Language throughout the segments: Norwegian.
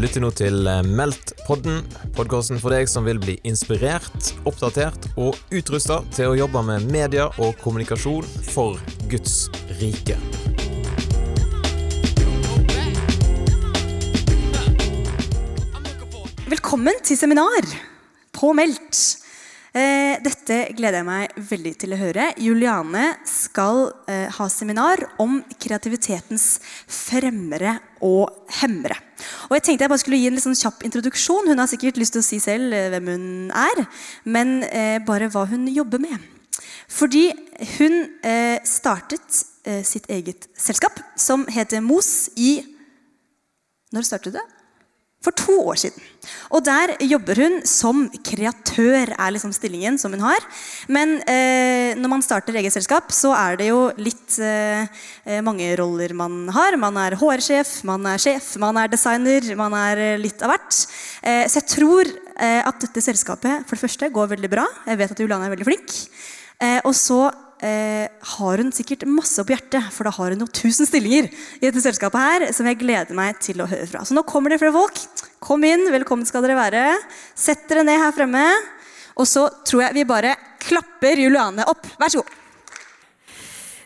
Lytter nå til eh, Meldt-podden, podkasten for deg som vil bli inspirert, oppdatert og utrusta til å jobbe med media og kommunikasjon for Guds rike. Velkommen til seminar på Meldt. Eh, dette gleder jeg meg veldig til å høre. Juliane skal eh, ha seminar om kreativitetens fremmere og hemmere. Og jeg tenkte jeg bare skulle gi en litt sånn kjapp introduksjon. Hun har sikkert lyst til å si selv eh, hvem hun er, men bare hva hun jobber med. Fordi hun startet sitt eget selskap som heter Mos i Når startet det? For to år siden. Og der jobber hun som kreatør, er liksom stillingen som hun har. Men eh, når man starter eget selskap, så er det jo litt eh, mange roller man har. Man er HR-sjef, man er sjef, man er designer, man er litt av hvert. Eh, så jeg tror eh, at dette selskapet for det første går veldig bra. Jeg vet at Juliane er veldig flink. Eh, og så eh, har hun sikkert masse på hjertet, for da har hun jo tusen stillinger i dette selskapet her, som jeg gleder meg til å høre fra. Så nå kommer det flere folk. Kom inn, velkommen skal dere være. Sett dere ned her fremme. Og så tror jeg vi bare klapper Juliane opp. Vær så god.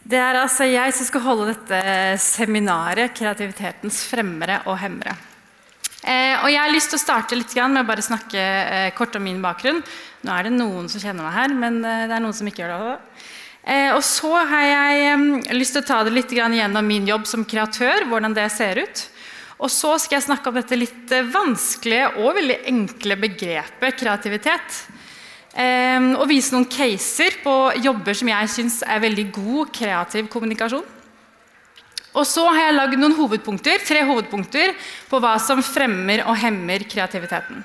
Det er altså jeg som skal holde dette seminaret 'Kreativitetens fremmere og hemmere'. Eh, og Jeg har lyst til å starte litt med å bare snakke eh, kort om min bakgrunn. Nå er det noen som kjenner meg her, men eh, det er noen som ikke gjør det. Eh, og så har jeg lyst til å ta det litt gjennom min jobb som kreatør, hvordan det ser ut. Og så skal jeg snakke om dette litt eh, vanskelige og veldig enkle begrepet kreativitet. Og vise noen caser på jobber som jeg syns er veldig god kreativ kommunikasjon. Og så har jeg lagd noen hovedpunkter, tre hovedpunkter på hva som fremmer og hemmer kreativiteten.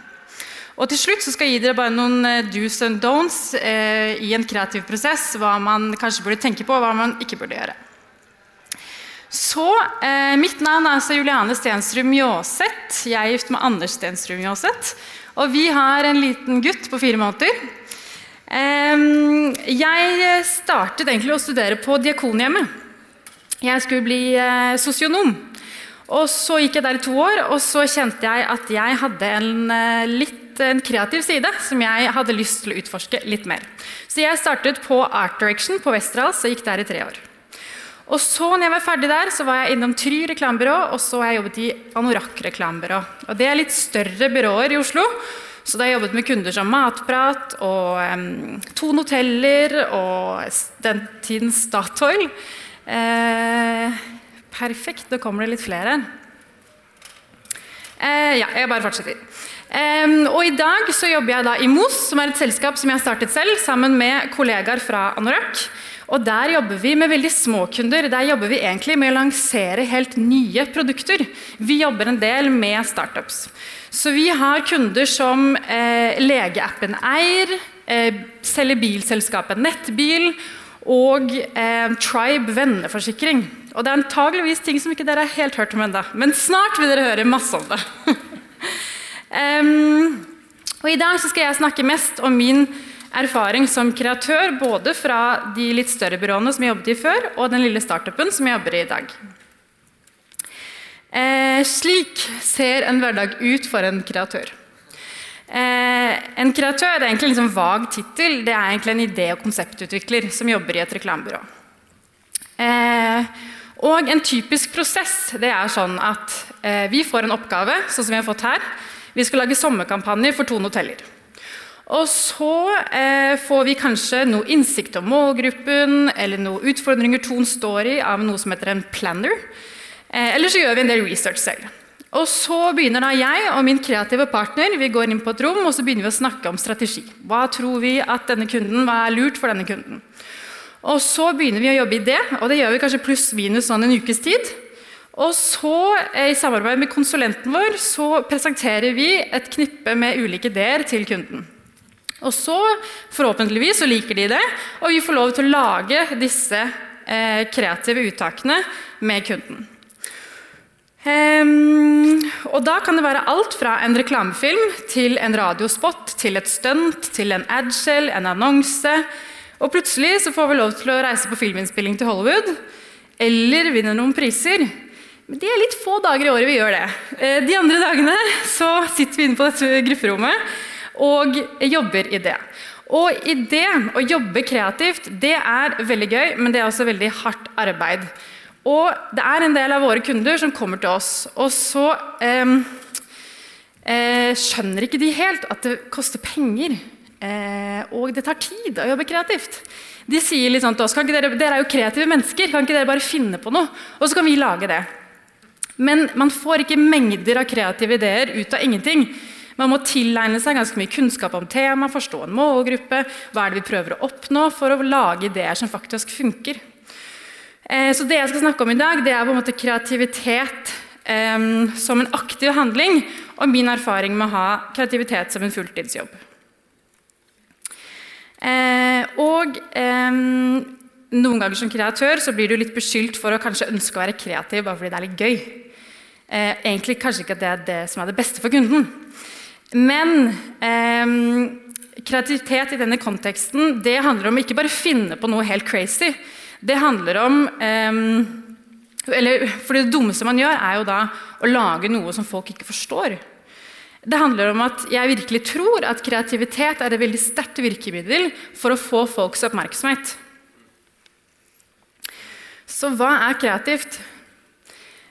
Og til slutt så skal jeg gi dere bare noen eh, do's and don'ts eh, i en kreativ prosess. Hva man kanskje burde tenke på, og hva man ikke burde gjøre. Så, eh, Mitt navn er altså Juliane Stensrud Mjåseth. Jeg er gift med Anders Stensrud Mjåseth. Og vi har en liten gutt på fire måneder. Eh, jeg startet egentlig å studere på Diakonhjemmet. Jeg skulle bli eh, sosionom. Og Så gikk jeg der i to år, og så kjente jeg at jeg hadde en eh, en kreativ side som jeg hadde lyst til å utforske litt mer. Så jeg startet på Art Direction på Westerdals og gikk der i tre år. Og så når jeg var ferdig der, så var jeg innom Try reklamebyrå, og så har jeg jobbet i Anorak reklamebyrå. Og Det er litt større byråer i Oslo. Så da har jeg jobbet med kunder som Matprat og um, Thon hoteller og den tidens Statoil. Eh, perfekt. Da kommer det litt flere. Eh, ja, jeg bare fortsetter. Og I dag så jobber jeg da i MOS, som er et selskap som jeg har startet selv, sammen med kollegaer fra Anorak. Og Der jobber vi med veldig små kunder. Der jobber vi egentlig med å lansere helt nye produkter. Vi jobber en del med startups. Så vi har kunder som eh, legeappen Eir, eh, selger bilselskapet Nettbil og eh, Tribe venneforsikring. Og Det er antageligvis ting som ikke dere har helt hørt om ennå, men snart vil dere høre masse om det. Um, og I dag skal jeg snakke mest om min erfaring som kreatør, både fra de litt større byråene som jeg jobbet i før, og den lille startupen som jeg jobber i i dag. Eh, slik ser en hverdag ut for en kreatør. Eh, en kreatør er egentlig en liksom vag tittel. Det er egentlig en idé- og konseptutvikler som jobber i et reklamebyrå. Eh, og en typisk prosess det er sånn at eh, vi får en oppgave, sånn som vi har fått her. Vi skal lage sommerkampanjer for Tone hoteller. Og så eh, får vi kanskje noe innsikt om målgruppen, eller noen utfordringer Ton står i av noe som heter en planner. Eh, eller så gjør vi en del research selv. Og så begynner da jeg og min kreative partner vi går inn på et rom og så begynner vi å snakke om strategi. Hva tror vi at denne kunden, hva er lurt for denne kunden? Og Så begynner vi å jobbe i det, og det gjør vi kanskje pluss-minus sånn en ukes tid. Og så, eh, I samarbeid med konsulenten vår så presenterer vi et knippe med ulike ideer til kunden. Og så, Forhåpentligvis så liker de det, og vi får lov til å lage disse eh, kreative uttakene med kunden. Um, og Da kan det være alt fra en reklamefilm til en radiospot, til et stunt, til en adshell, en annonse. Og plutselig så får vi lov til å reise på filminnspilling til Hollywood, eller vinne noen priser. Men det er litt få dager i året vi gjør det. Eh, de andre dagene så sitter vi inne på dette grupperommet og jobber i det. Og i det å jobbe kreativt, det er veldig gøy, men det er også veldig hardt arbeid. Og det er en del av våre kunder som kommer til oss, og så eh, eh, skjønner ikke de helt at det koster penger. Eh, og det tar tid å jobbe kreativt. De sier litt sånn til oss dere, dere er jo kreative mennesker, kan ikke dere bare finne på noe? Og så kan vi lage det. Men man får ikke mengder av kreative ideer ut av ingenting. Man må tilegne seg ganske mye kunnskap om temaet, forstå en målgruppe, hva er det vi prøver å oppnå, for å lage ideer som faktisk funker. Eh, så det jeg skal snakke om i dag, det er på en måte kreativitet eh, som en aktiv handling, og min erfaring med å ha kreativitet som en fulltidsjobb. Eh, og noen ganger som kreatør så blir du litt beskyldt for å kanskje ønske å være kreativ bare fordi det er litt gøy. egentlig kanskje ikke at det er det som er det beste for kunden. Men eh, kreativitet i denne konteksten det handler om ikke bare finne på noe helt crazy. Det handler om eller, for Det dummeste man gjør, er jo da å lage noe som folk ikke forstår. Det handler om at jeg virkelig tror at kreativitet er et veldig sterkt virkemiddel for å få folks oppmerksomhet. Så hva er kreativt?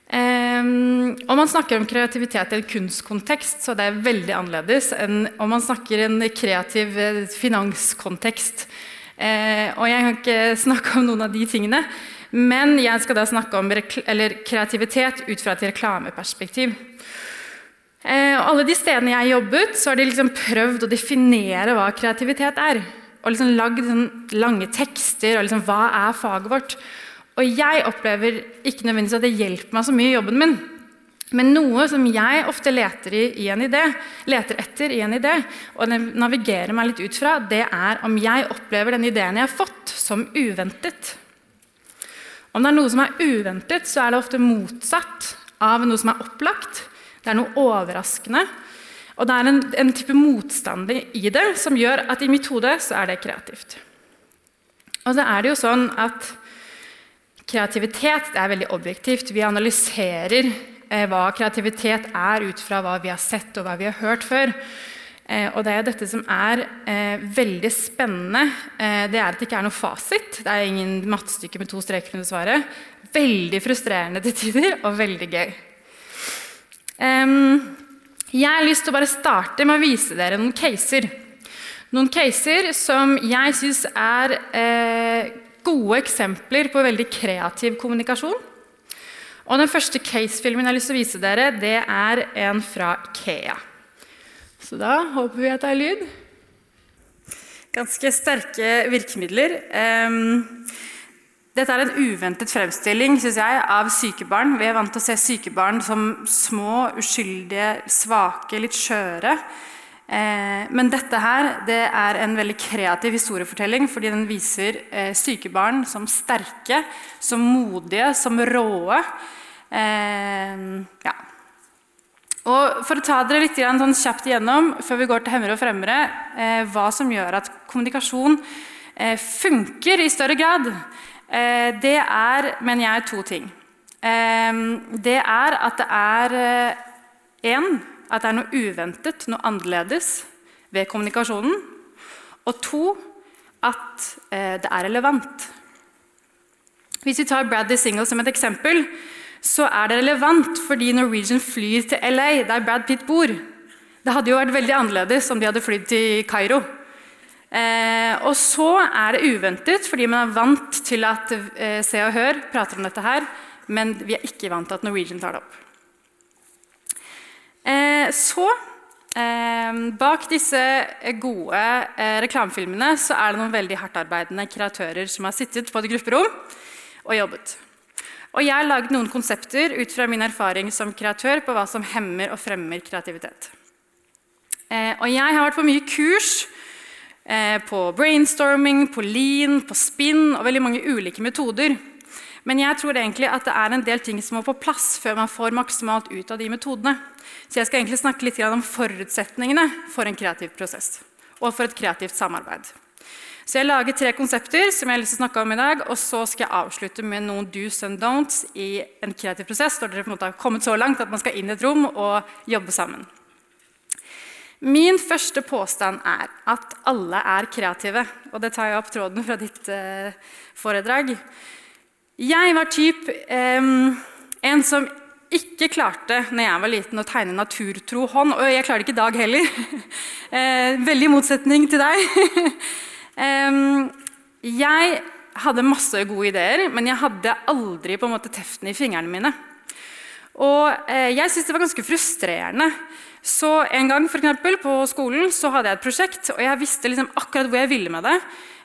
Um, om man snakker om kreativitet i en kunstkontekst, så det er veldig annerledes enn om man snakker i en kreativ eh, finanskontekst. Uh, og jeg kan ikke snakke om noen av de tingene, men jeg skal da snakke om kreativitet ut fra et reklameperspektiv. Uh, alle de stedene jeg jobbet, så har de liksom prøvd å definere hva kreativitet er. Og liksom lagd sånn lange tekster og liksom, hva er faget vårt. Og jeg opplever ikke nødvendigvis at det hjelper meg så mye i jobben min. Men noe som jeg ofte leter, i, i idé, leter etter i en idé, og navigerer meg litt ut fra, det er om jeg opplever den ideen jeg har fått, som uventet. Om det er noe som er uventet, så er det ofte motsatt av noe som er opplagt. Det er noe overraskende. Og det er en, en type motstand i det som gjør at i mitt hode så er det kreativt. Og så er det jo sånn at Kreativitet er veldig objektivt. Vi analyserer hva kreativitet er ut fra hva vi har sett og hva vi har hørt før. Eh, og Det er dette som er eh, veldig spennende. Eh, det er at det ikke er noe fasit. Det er ingen mattestykke med to streker under svaret. Veldig frustrerende til tider og veldig gøy. jeg har lyst til å bare starte med å vise dere noen caser. Noen caser som jeg syns er eh, gode eksempler på veldig kreativ kommunikasjon. Og Den første case-filmen jeg har lyst til å vise dere, det er en fra Ikea. Så da håper vi at det er lyd. Ganske sterke virkemidler. Dette er en uventet fremstilling synes jeg, av syke barn. Vi er vant til å se syke barn som små, uskyldige, svake, litt skjøre. Eh, men dette her det er en veldig kreativ historiefortelling fordi den viser eh, syke barn som sterke, som modige, som råe. Eh, ja. Og For å ta dere litt sånn kjapt igjennom før vi går til hemmere og fremmere, eh, hva som gjør at kommunikasjon eh, funker i større grad, eh, det er, mener jeg, to ting. det er at det er én at det er noe uventet, noe annerledes ved kommunikasjonen. Og to at det er relevant. Hvis vi tar Bradley Single som et eksempel, så er det relevant fordi Norwegian flyr til LA, der Brad Pitt bor. Det hadde jo vært veldig annerledes om de hadde flydd til Kairo. Eh, og så er det uventet fordi man er vant til at eh, Se og Hør prater om dette her, men vi er ikke vant til at Norwegian tar det opp. Eh, så eh, Bak disse gode eh, reklamefilmene så er det noen veldig hardtarbeidende kreatører som har sittet på et grupperom og jobbet. Og jeg har laget noen konsepter ut fra min erfaring som kreatør på hva som hemmer og fremmer kreativitet. og jeg har vært på mye kurs på brainstorming, på lean, på spinn og veldig mange ulike metoder. Men jeg tror egentlig at det er en del ting som må på plass før man får maksimalt ut av de metodene. Så jeg skal egentlig snakke litt om forutsetningene for en kreativ prosess og for et kreativt samarbeid. Så jeg lager tre konsepter som jeg har lyst til å snakke om i dag, og så skal jeg avslutte med noen do's and don'ts i en kreativ prosess når dere på en måte har kommet så langt at man skal inn i et rom og jobbe sammen. Min første påstand er at alle er kreative. Og det tar jeg opp tråden fra ditt eh, foredrag. Jeg var typ eh, en som ikke klarte når jeg var liten å tegne naturtro hånd. Og jeg klarer det ikke i dag heller. eh, veldig motsetning til deg. jeg hadde masse gode ideer, men jeg hadde aldri på en måte teften i fingrene mine. Og eh, jeg syntes det var ganske frustrerende. Så En gang for eksempel, på skolen så hadde jeg et prosjekt, og jeg visste liksom akkurat hvor jeg ville med det.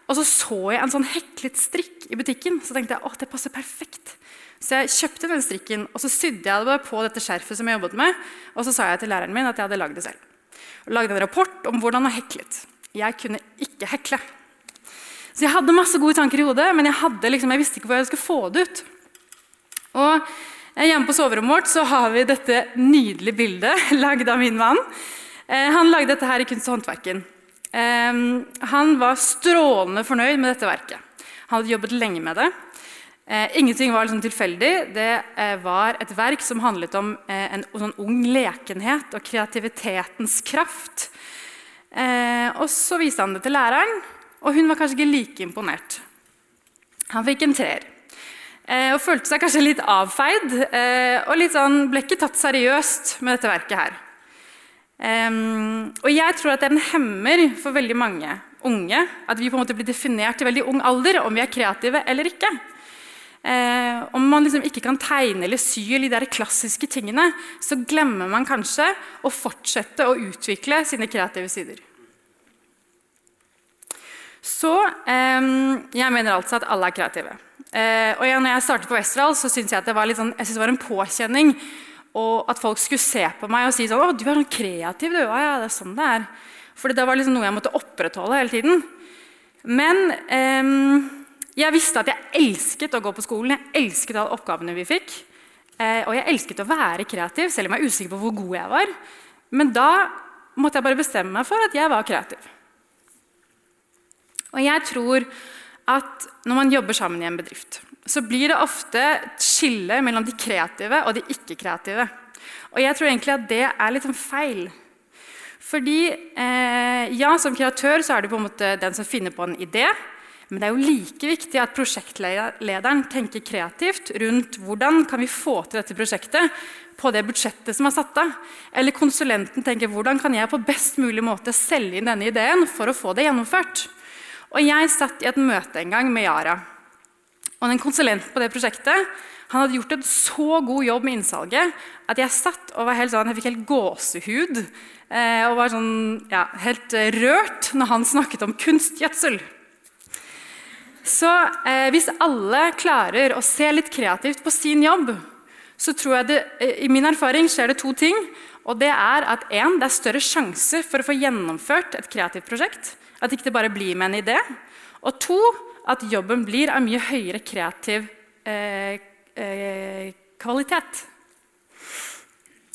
Og så så jeg en sånn heklet strikk i butikken. Så tenkte jeg, å, det passer perfekt. Så jeg kjøpte den strikken og så sydde jeg det på dette skjerfet. som jeg jobbet med, Og så sa jeg til læreren min at jeg hadde lagd det selv. Og lagde en rapport om hvordan jeg heklet. Jeg kunne ikke hekle. Så jeg hadde masse gode tanker i hodet, men jeg, liksom, jeg visste ikke hvor jeg skulle få det ut. Og Hjemme på soverommet vårt så har vi dette nydelige bildet lagd av min mann. Eh, han lagde dette her i Kunst og håndverken. Han var strålende fornøyd med dette verket. Han hadde jobbet lenge med det. Eh, ingenting var liksom tilfeldig. Det eh, var et verk som handlet om eh, en sånn ung lekenhet og kreativitetens kraft. og Så viste han det til læreren, og hun var kanskje ikke like imponert. Han fikk en treer. og følte seg kanskje litt avfeid. og litt sånn, ble ikke tatt seriøst med dette verket her. og jeg tror at det er en hemmer for veldig mange unge at vi på en måte blir definert i veldig ung alder om vi er kreative eller ikke. Eh, om man liksom ikke kan tegne eller sy eller de der klassiske tingene, så glemmer man kanskje å fortsette å utvikle sine kreative sider. Så jeg mener altså at alle er kreative. Eh, og når jeg startet på Westerdal, så syntes jeg det var, sånn, jeg det var en påkjenning. Og at folk skulle se på meg og si sånn 'Å, du er sånn kreativ, du.' Ja, det er sånn det er. For det var liksom noe jeg måtte opprettholde hele tiden. Men eh, jeg visste at jeg elsket å gå på skolen, jeg elsket alle oppgavene vi fikk. Eh, og jeg elsket å være kreativ, selv om jeg er usikker på hvor god jeg var. Men da måtte jeg bare bestemme meg for at jeg var kreativ. Og jeg tror at når man jobber sammen i en bedrift, så blir det ofte et skille mellom de kreative og de ikke-kreative. Og jeg tror egentlig at det er litt feil. Fordi eh, ja, som kreatør så er du på en måte den som finner på en idé. Men det er jo like viktig at prosjektlederen tenker kreativt rundt hvordan kan vi få til dette prosjektet på det budsjettet som er satt av. Eller konsulenten tenker hvordan kan jeg på best mulig måte selge inn denne ideen for å få det gjennomført. Og Jeg satt i et møte en gang med Yara. Og den Konsulenten på det prosjektet han hadde gjort en så god jobb med innsalget at jeg satt og var helt sånn, jeg fikk helt gåsehud eh, og var sånn, ja, helt rørt når han snakket om kunstgjødsel. Så eh, hvis alle klarer å se litt kreativt på sin jobb, så tror jeg det, eh, i min erfaring skjer det to ting. Og det er at en, det er større sjanse for å få gjennomført et kreativt prosjekt. At ikke det bare blir med en idé. Og to, at jobben blir av mye høyere kreativ eh, eh, kvalitet.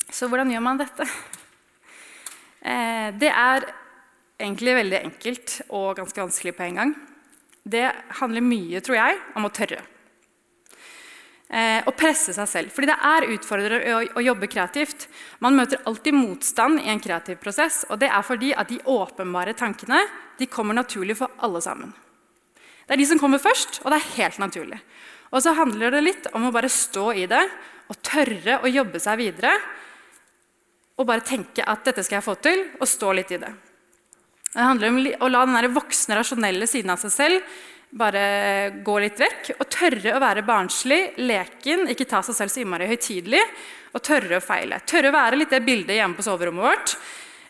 Så hvordan gjør man dette? Eh, det er egentlig veldig enkelt og ganske vanskelig på en gang det handler mye, tror jeg, om å tørre. Eh, å presse seg selv. Fordi det er utfordrende å, jobbe kreativt. Man møter alltid motstand i en kreativ prosess, og det er fordi at de åpenbare tankene de kommer naturlig for alle sammen. Det er de som kommer først, og det er helt naturlig. Og så handler det litt om å bare stå i det og tørre å jobbe seg videre. Og bare tenke at 'dette skal jeg få til', og stå litt i det. Det handler om å la den voksne, rasjonelle siden av seg selv bare gå litt vekk. Og tørre å være barnslig, leken, ikke ta seg selv så innmari høytidelig. Og tørre å feile. Tørre å være litt det bildet hjemme på soverommet vårt.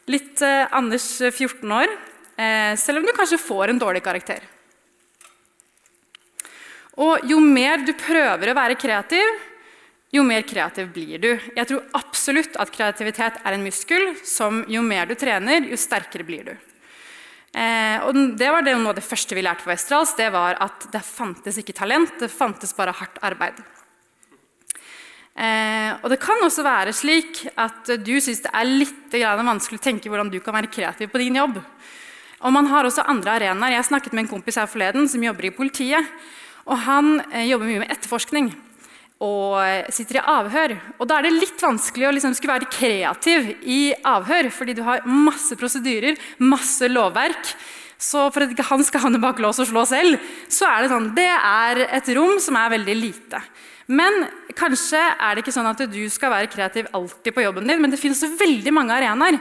Litt eh, Anders 14 eh, år, eh, selv om du kanskje får en dårlig karakter. Og jo mer du prøver å være kreativ, jo mer kreativ blir du. Jeg tror absolutt at kreativitet er en muskel som jo mer du trener, jo sterkere blir du. Eh, og det var det, noe av det første vi lærte på Westerdals. Det var at det fantes ikke talent, det fantes bare hardt arbeid. Eh, og det kan også være slik at du syns det er litt vanskelig å tenke hvordan du kan være kreativ på din jobb. Og man har også andre arenaer. Jeg snakket med en kompis her forleden som jobber i politiet. Og han eh, jobber mye med etterforskning og eh, sitter i avhør. Og da er det litt vanskelig å liksom skulle være kreativ i avhør, fordi du har masse prosedyrer, masse lovverk. Så for at ikke han skal havne bak lås og slå selv, så er det sånn Det er et rom som er veldig lite. Men kanskje er det ikke sånn at du skal være kreativ alltid på jobben din, men det finnes veldig mange arenaer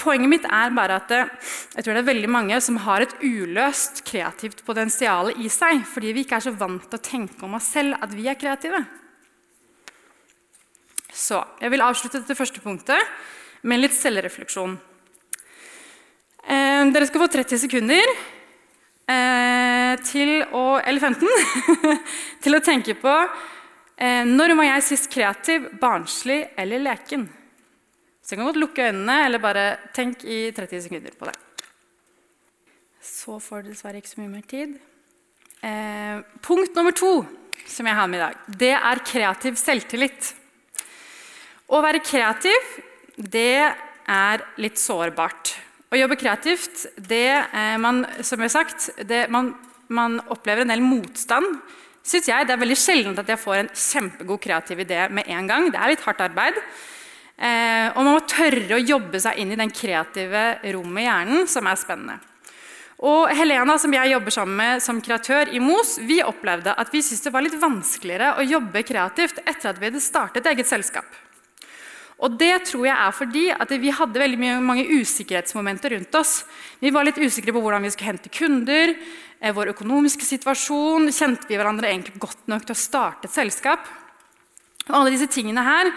poenget mitt er bare at eh, jeg tror det er veldig mange som har et uløst kreativt potensial i seg, fordi vi ikke er så vant til å tenke om oss selv at vi er kreative. Så jeg vil avslutte dette første punktet med litt selvrefleksjon. Eh, dere skal få 30 sekunder til å, eller 15 til å tenke på når var jeg sist kreativ, barnslig eller leken? Så jeg kan godt lukke øynene eller bare tenk i 30 sekunder på det. Så får du dessverre ikke så mye mer tid. Eh, punkt nummer to som jeg har med i dag, det er kreativ selvtillit. Å være kreativ, det er litt sårbart. Å jobbe kreativt, det eh, man, som jeg har sagt, det, man, man opplever en del motstand. Synes jeg, Det er veldig sjelden at jeg får en kjempegod kreativ idé med en gang. Det er litt hardt arbeid. Eh, og man må tørre å jobbe seg inn i den kreative rommet i hjernen, som er spennende. Og Helena, som jeg jobber sammen med som kreatør i MOS, vi opplevde at vi syntes det var litt vanskeligere å jobbe kreativt etter at vi hadde startet eget selskap. Og Det tror jeg er fordi at vi hadde veldig mange usikkerhetsmomenter rundt oss. Vi var litt usikre på hvordan vi skulle hente kunder, eh, vår økonomiske situasjon. Kjente vi hverandre egentlig godt nok til å starte et selskap? Og alle disse tingene her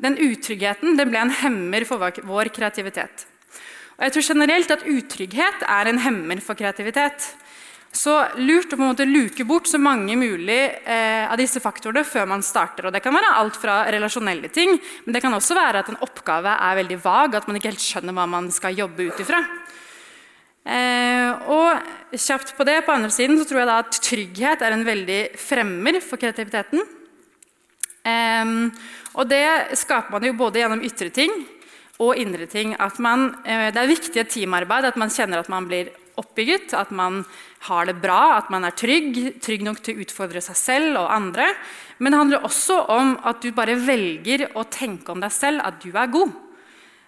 den utryggheten den ble en hemmer for vår kreativitet. Og jeg tror generelt at utrygghet er en hemmer for kreativitet. Så lurt å på en måte luke bort så mange mulig eh, av disse faktorene før man starter. Og Det kan være alt fra relasjonelle ting, men det kan også være at en oppgave er veldig vag, at man ikke helt skjønner hva man skal jobbe ut ifra. Eh, og kjapt på det, på andre siden så tror jeg da at trygghet er en veldig fremmer for kreativiteten. Og det skaper man jo både gjennom ytre ting og indre ting. Man, eh, det er viktig et teamarbeid, at man kjenner at man blir oppbygget, at man har det bra, at man er trygg, trygg nok til å utfordre seg selv og andre. Men det handler også om at du bare velger å tenke om deg selv at du er god.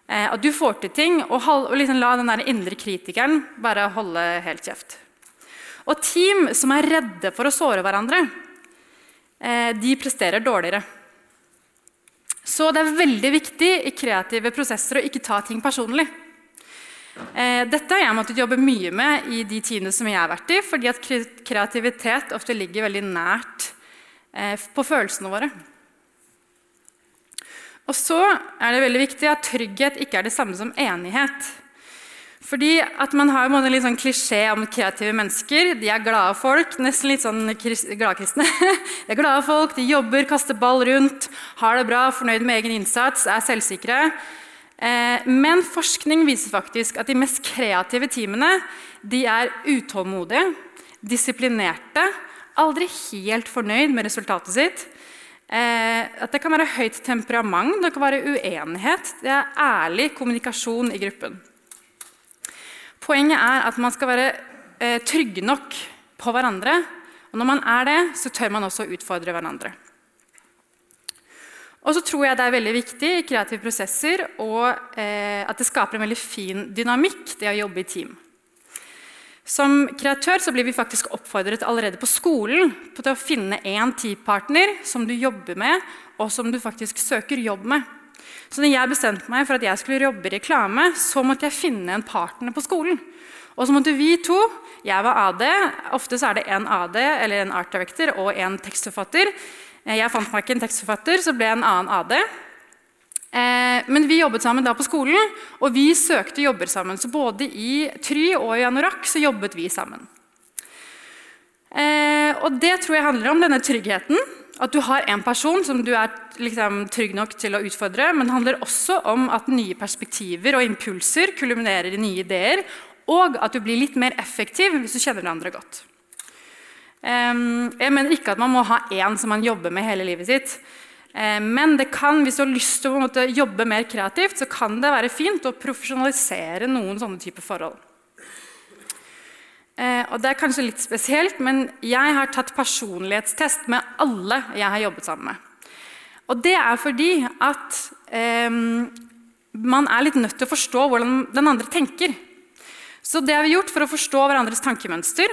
Eh, at du får til ting, og, liksom la den der indre kritikeren bare holde helt kjeft. Og team som er redde for å såre hverandre, de presterer dårligere. Så det er veldig viktig i kreative prosesser å ikke ta ting personlig. Eh, dette har jeg måttet jobbe mye med i de tidene som jeg har vært i, fordi at kreativitet ofte ligger veldig nært eh, på følelsene våre. Og så er det veldig viktig at trygghet ikke er det samme som enighet. Fordi at Man har en litt sånn klisjé om kreative mennesker. De er glade folk. Nesten litt sånn gladkristne. De er glade folk, de jobber, kaster ball rundt, har det bra, fornøyd med egen innsats, er selvsikre. Eh, men forskning viser faktisk at de mest kreative teamene de er utålmodige, disiplinerte, aldri helt fornøyd med resultatet sitt. Eh, at det kan være høyt temperament, det kan være uenighet. Det er ærlig kommunikasjon i gruppen. Poenget er at man skal være eh, trygge nok på hverandre. Og når man er det, så tør man også å utfordre hverandre. Og så tror jeg det er veldig viktig i kreative prosesser og, eh, at det skaper en veldig fin dynamikk, det å jobbe i team. Som kreatør så blir vi faktisk oppfordret allerede på skolen til å finne én teampartner som du jobber med, og som du faktisk søker jobb med. Så når jeg bestemte meg for at jeg skulle jobbe i reklame, så måtte jeg finne en partner på skolen. Og så måtte vi to Jeg var AD. Ofte så er det én AD eller en art director og en tekstforfatter. Jeg fant meg ikke en tekstforfatter, så ble jeg en annen AD. Eh, men vi jobbet sammen da på skolen, og vi søkte jobber sammen. Så både i Try og i Anorak så jobbet vi sammen. Eh, og det tror jeg handler om denne tryggheten. At du har en person som du er liksom, trygg nok til å utfordre. Men det handler også om at nye perspektiver og impulser kulminerer i nye ideer. Og at du blir litt mer effektiv hvis du kjenner hverandre godt. Jeg mener ikke at man må ha én som man jobber med hele livet sitt. Men det kan, hvis du har lyst til å jobbe mer kreativt, så kan det være fint å profesjonalisere noen sånne typer forhold. Eh, og det er kanskje litt spesielt, men jeg har tatt personlighetstest med alle jeg har jobbet sammen med. Og det er fordi at eh, man er litt nødt til å forstå hvordan den andre tenker. Så det har vi gjort for å forstå hverandres tankemønster.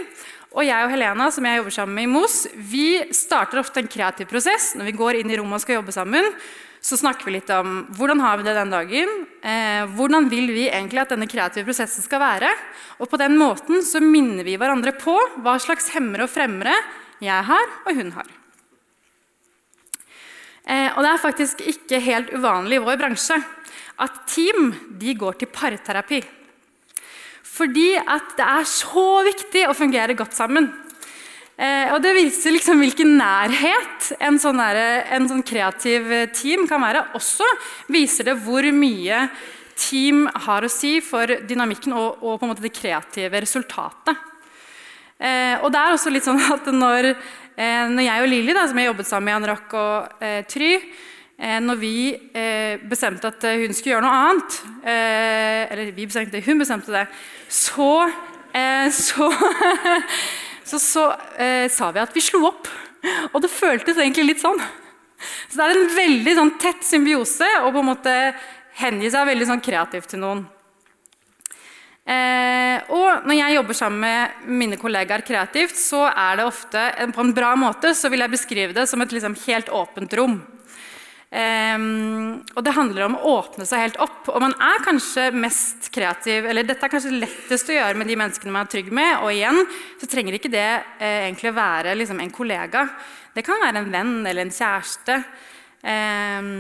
Og jeg og Helena som jeg jobber sammen med i MOS, vi starter ofte en kreativ prosess når vi går inn i rommet og skal jobbe sammen. Så snakker vi litt om hvordan har vi det den dagen. Eh, hvordan vil vi egentlig at denne kreative prosessen skal være? Og på den måten så minner vi hverandre på hva slags hemmere og fremmere jeg har og hun har. Eh, og det er faktisk ikke helt uvanlig i vår bransje at team de går til parterapi. Fordi at det er så viktig å fungere godt sammen. Eh, og Det viser liksom hvilken nærhet en sånn, der, en sånn, kreativ team kan være. Også viser det hvor mye team har å si for dynamikken og, og på en måte det kreative resultatet. Eh, og det er også litt sånn at når, eh, når jeg og Lilly, som har jobbet sammen med Jan Rock og eh, Try, når vi eh, bestemte at hun skulle gjøre noe annet, eh, eller vi bestemte, hun bestemte det, så, så, så, så sa vi at vi slo opp. Og det føltes egentlig litt sånn. Så det er en veldig sånn, tett symbiose å på en måte hengi seg veldig sånn, kreativt til noen. Eh, og når jeg jobber sammen med mine kollegaer kreativt, så er det ofte på en bra måte så vil jeg beskrive det som et liksom, helt åpent rom. Um, og det handler om å åpne seg helt opp. Og man er kanskje mest kreativ, eller dette er kanskje lettest å gjøre med de menneskene man er trygg med. Og igjen så trenger ikke det eh, egentlig å være liksom, en kollega. Det kan være en venn eller en kjæreste. Um,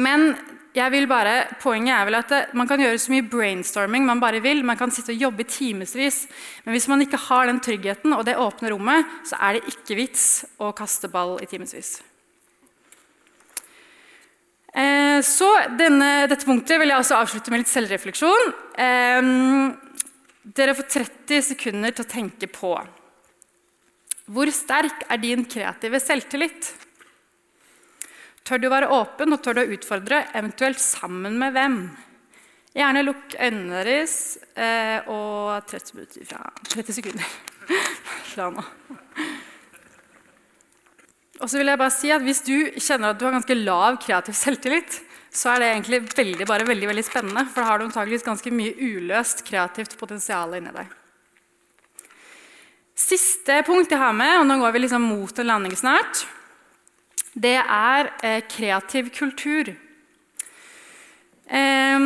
men jeg vil bare, poenget er vel at det, man kan gjøre så mye brainstorming man bare vil. Man kan sitte og jobbe i timevis. Men hvis man ikke har den tryggheten og det åpne rommet, så er det ikke vits å kaste ball i timevis. Eh, så denne, dette punktet vil jeg også avslutte med litt selvrefleksjon. Dere får 30 sekunder til å tenke på hvor sterk er din kreative selvtillit? Tør du å være åpen og tør du å utfordre, eventuelt sammen med hvem? Gjerne lukk øynene deres eh, og 30, 30 sekunder fra nå. Og så vil jeg bare si at Hvis du kjenner at du har ganske lav kreativ selvtillit, så er det egentlig veldig, bare veldig, veldig spennende. For da har du antageligvis ganske mye uløst kreativt potensial inni deg. Siste punkt jeg har med, og nå går vi liksom mot en landing snart, det er eh, kreativ kultur. Eh,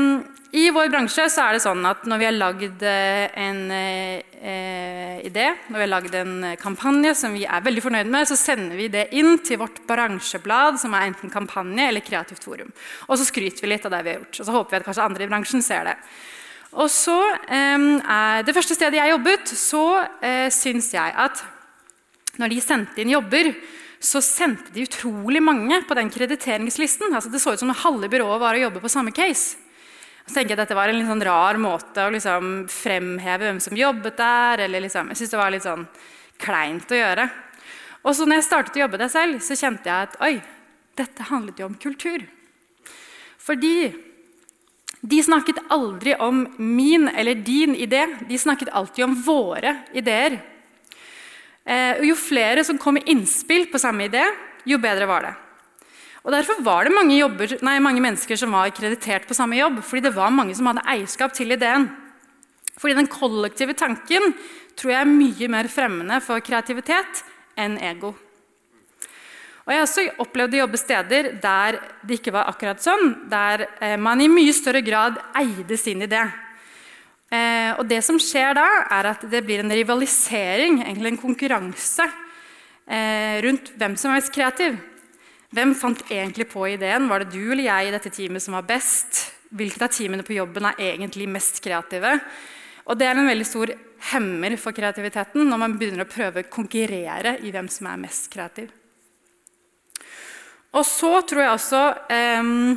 i vår bransje så er det sånn at når vi har lagd eh, en eh, idé, når vi har lagd en kampanje som vi er veldig fornøyd med, så sender vi det inn til vårt bransjeblad, som er enten kampanje eller kreativt forum. Og så skryter vi litt av det vi har gjort. Og så håper vi at kanskje andre i bransjen ser det. Og så eh, Det første stedet jeg jobbet, så eh, syns jeg at når de sendte inn jobber, så sendte de utrolig mange på den krediteringslisten. Altså, det så ut som halve byrået var å jobbe på samme case. Så tenker jeg at Dette var en litt sånn rar måte å liksom fremheve hvem som jobbet der. eller liksom, Jeg syntes det var litt sånn kleint å gjøre. Og så når jeg startet å jobbe der selv, så kjente jeg at oi, dette handlet jo om kultur. Fordi de snakket aldri om min eller din idé. De snakket alltid om våre ideer. Eh, jo flere som kom med innspill på samme idé, jo bedre var det. Og Derfor var det mange, jobber, nei, mange, mennesker som var kreditert på samme jobb. Fordi det var mange som hadde eierskap til ideen. Fordi den kollektive tanken tror jeg er mye mer fremmende for kreativitet enn ego. Og Jeg har også opplevd å jobbe steder der det ikke var akkurat sånn. Der eh, man i mye større grad eide sin idé. Eh, og det som skjer da, er at det blir en rivalisering, egentlig en konkurranse, eh, rundt hvem som er mest kreativ. Hvem fant egentlig på ideen? Var det du eller jeg i dette teamet som var best? Hvilket av teamene på jobben er egentlig mest kreative? Og Det er en veldig stor hemmer for kreativiteten når man begynner å prøve å konkurrere i hvem som er mest kreativ. Og så tror jeg også um,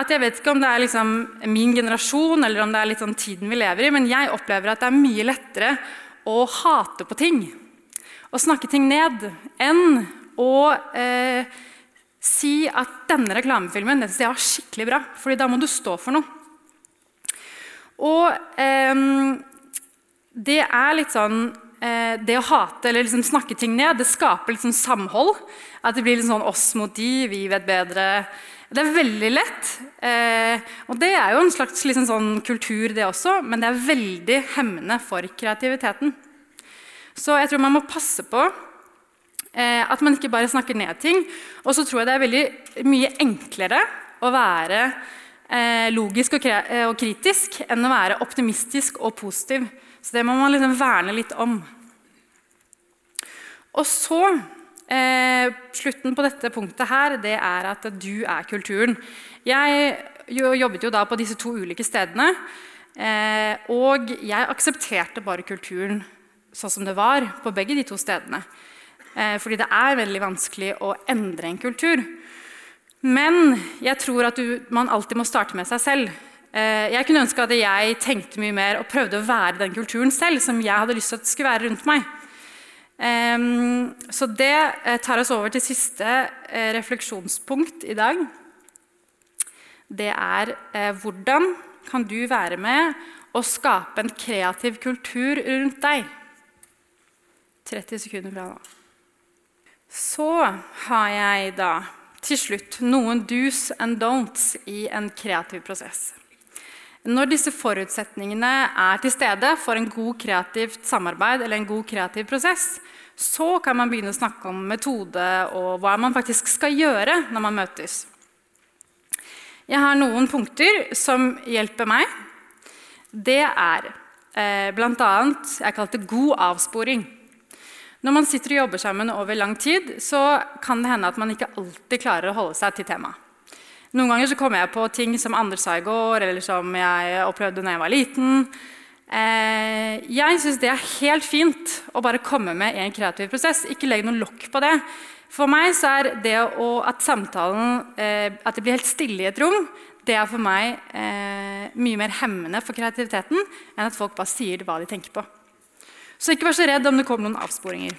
at Jeg vet ikke om det er liksom min generasjon eller om det er litt sånn tiden vi lever i, men jeg opplever at det er mye lettere å hate på ting og snakke ting ned enn å eh, si at denne reklamefilmen den var skikkelig bra, fordi da må du stå for noe. Og eh, det er litt sånn eh, Det å hate eller liksom snakke ting ned, det skaper litt sånn samhold. At det blir litt sånn oss mot de, vi vet bedre. Det er veldig lett. Eh, og det er jo en slags liksom sånn kultur, det også, men det er veldig hemmende for kreativiteten. Så jeg tror man må passe på at man ikke bare snakker ned ting. Og så tror jeg det er veldig mye enklere å være eh, logisk og, eh, og, kritisk enn å være optimistisk og positiv. Så det må man liksom verne litt om. Og så eh, Slutten på dette punktet her, det er at du er kulturen. Jeg jobbet jo da på disse to ulike stedene. Eh, og jeg aksepterte bare kulturen sånn som det var på begge de to stedene. Eh, fordi det er veldig vanskelig å endre en kultur. Men jeg tror at du, man alltid må starte med seg selv. Eh, jeg kunne ønske at jeg tenkte mye mer og prøvde å være den kulturen selv som jeg hadde lyst til at skulle være rundt meg. Så det eh, tar oss over til siste refleksjonspunkt i dag. Det er hvordan kan du være med og skape en kreativ kultur rundt deg? 30 sekunder fra nå. Så har jeg da til slutt noen do's and don'ts i en kreativ prosess. Når disse forutsetningene er til stede for en god kreativt samarbeid eller en god kreativ prosess, så kan man begynne å snakke om metode og hva man faktisk skal gjøre når man møtes. Jeg har noen punkter som hjelper meg. Det er eh, bl.a. jeg kalte god avsporing. Når man sitter og jobber sammen over lang tid, så kan det hende at man ikke alltid klarer å holde seg til temaet. Noen ganger så kommer jeg på ting som andre sa i går, eller som jeg opplevde da jeg var liten. Eh, jeg syns det er helt fint å bare komme med i en kreativ prosess. Ikke legge noe lokk på det. For meg så er det å, at samtalen eh, At det blir helt stille i et rom, det er for meg eh, mye mer hemmende for kreativiteten enn at folk bare sier hva de tenker på. Så ikke vær så redd om det kommer noen avsporinger.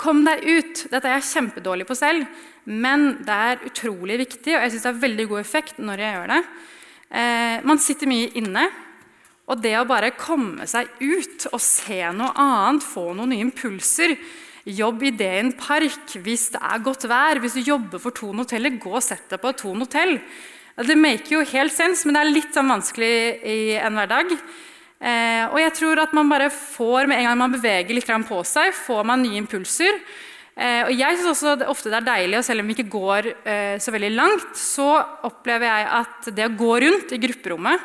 Kom deg ut. Dette er jeg kjempedårlig på selv, men det er utrolig viktig, og jeg synes det har veldig god effekt når jeg gjør det. Eh, man sitter mye inne, og det å bare komme seg ut og se noe annet, få noen nye impulser Jobb i det i en park hvis det er godt vær. Hvis du jobber for Thon hotell, gå og sett deg på Thon Hotell. Det maker jo helt sens, men det er litt sånn vanskelig i en hverdag. Eh, og jeg tror at man bare får, Med en gang man beveger litt på seg, får man nye impulser. Eh, og jeg synes også det ofte det er deilig, og selv om vi ikke går eh, så veldig langt, så opplever jeg at det å gå rundt i grupperommet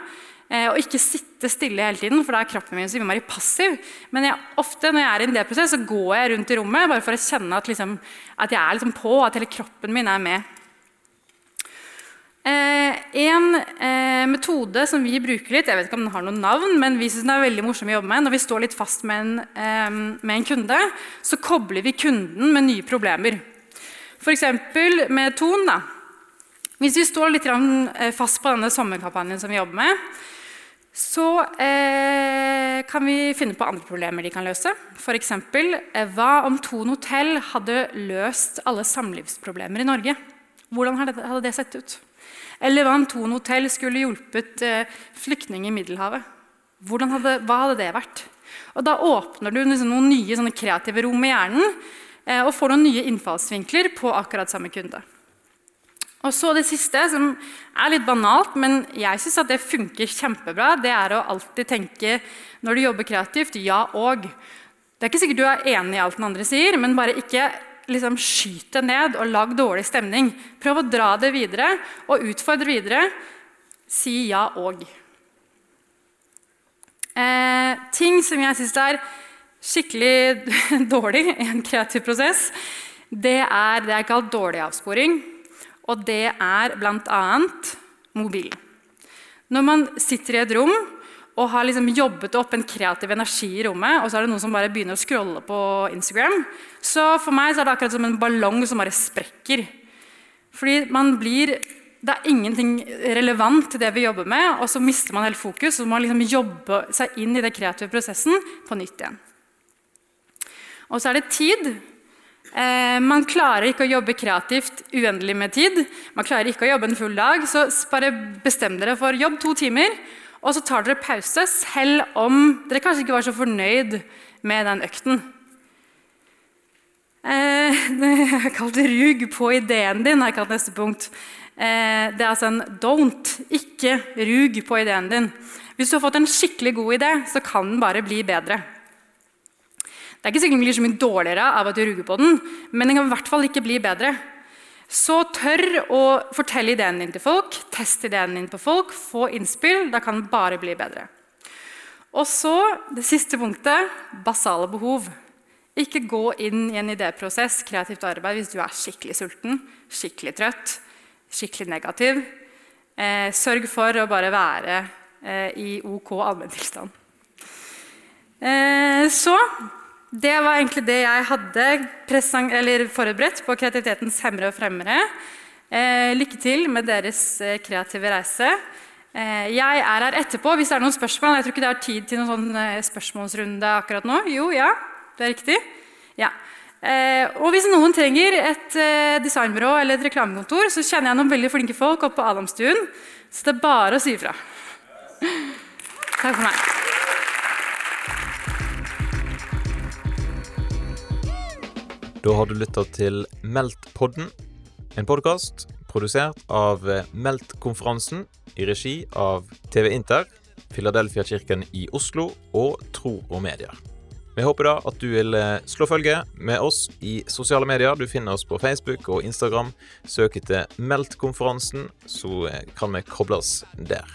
eh, og ikke sitte stille hele tiden, for da er kroppen min så innmari passiv. Men jeg, ofte når jeg er i en delprosess, så går jeg rundt i rommet bare for å kjenne at, liksom, at jeg er liksom på, at hele kroppen min er med. Eh, en eh, metode som vi bruker litt, jeg vet ikke om den har noen navn, men vi synes den er veldig morsom å jobbe med, når vi står litt fast med en, eh, med en kunde, så kobler vi kunden med nye problemer. F.eks. med Ton. Da. Hvis vi står litt eh, fast på denne sommerkampanjen som vi jobber med, så eh, kan vi finne på andre problemer de kan løse. F.eks.: eh, Hva om Ton hotell hadde løst alle samlivsproblemer i Norge? Hvordan hadde det sett ut? Eller hva om Thon hotell skulle hjulpet eh, flyktninger i Middelhavet? Hadde, hva hadde det vært? Og Da åpner du liksom noen nye kreative rom i hjernen eh, og får noen nye innfallsvinkler på akkurat samme kunde. Og så Det siste, som er litt banalt, men jeg syns det funker kjempebra, det er å alltid tenke når du jobber kreativt ja og. Det er ikke sikkert du er enig i alt den andre sier, men bare ikke liksom skyt det ned og lag dårlig stemning. Prøv å dra det videre og utfordre videre. Si ja og. Eh, ting som jeg syns er skikkelig dårlig i en kreativ prosess, det er det jeg kalt dårlig avsporing. Og det er bl.a. mobil. Når man sitter i et rom og har liksom jobbet opp en kreativ energi i rommet, og så er det noen som bare begynner å scrolle på Instagram, så for meg så er det akkurat som en ballong som bare sprekker. Fordi man blir Det er ingenting relevant til det vi jobber med, og så mister man helt fokus. og man liksom jobbe seg inn i den kreative prosessen på nytt igjen. Og så er det tid. Eh, man klarer ikke å jobbe kreativt uendelig med tid. Man klarer ikke å jobbe en full dag. Så bare bestem dere for jobb to timer, Og så tar dere pause, selv om dere kanskje ikke var så fornøyd med den økten. Eh, jeg har kalt det 'rug på ideen din'. har jeg kalt neste punkt. Eh, det er altså en 'don't'. Ikke rug på ideen din. Hvis du har fått en skikkelig god idé, så kan den bare bli bedre. Det er ikke sikkert den blir så mye dårligere av at du ruger på den, men den kan i hvert fall ikke bli bedre. Så tør å fortelle ideen din til folk, test ideen din på folk, få innspill. Da kan den bare bli bedre. Og så det siste punktet basale behov. Ikke gå inn i en idéprosess, kreativt arbeid, hvis du er skikkelig sulten, skikkelig trøtt, skikkelig negativ. Eh, sørg for å bare være eh, i OK allmenntilstand. Eh, så det var egentlig det jeg hadde forberedt på kreativitetens hemmere og fremmere. Eh, lykke til med deres eh, kreative reise. Eh, jeg er her etterpå hvis det er noen spørsmål. Jeg tror ikke det er tid til noen sånn eh, spørsmålsrunde akkurat nå. Jo, ja, det er riktig. Ja. Eh, og hvis noen trenger et eh, designbyrå eller et reklamekontor, så kjenner jeg noen veldig flinke folk oppe på Adamstuen. Så det er bare å si ifra. Takk for meg. Da har du lytta til Meldt-podden, en podkast produsert av Meldt-konferansen i regi av TV Inter, Filadelfia-kirken i Oslo og Tro og Medier. Vi håper da at du vil eh, slå følge med oss i sosiale medier. Du finner oss på Facebook og Instagram. Søk etter Meldt-konferansen, så eh, kan vi kobles der.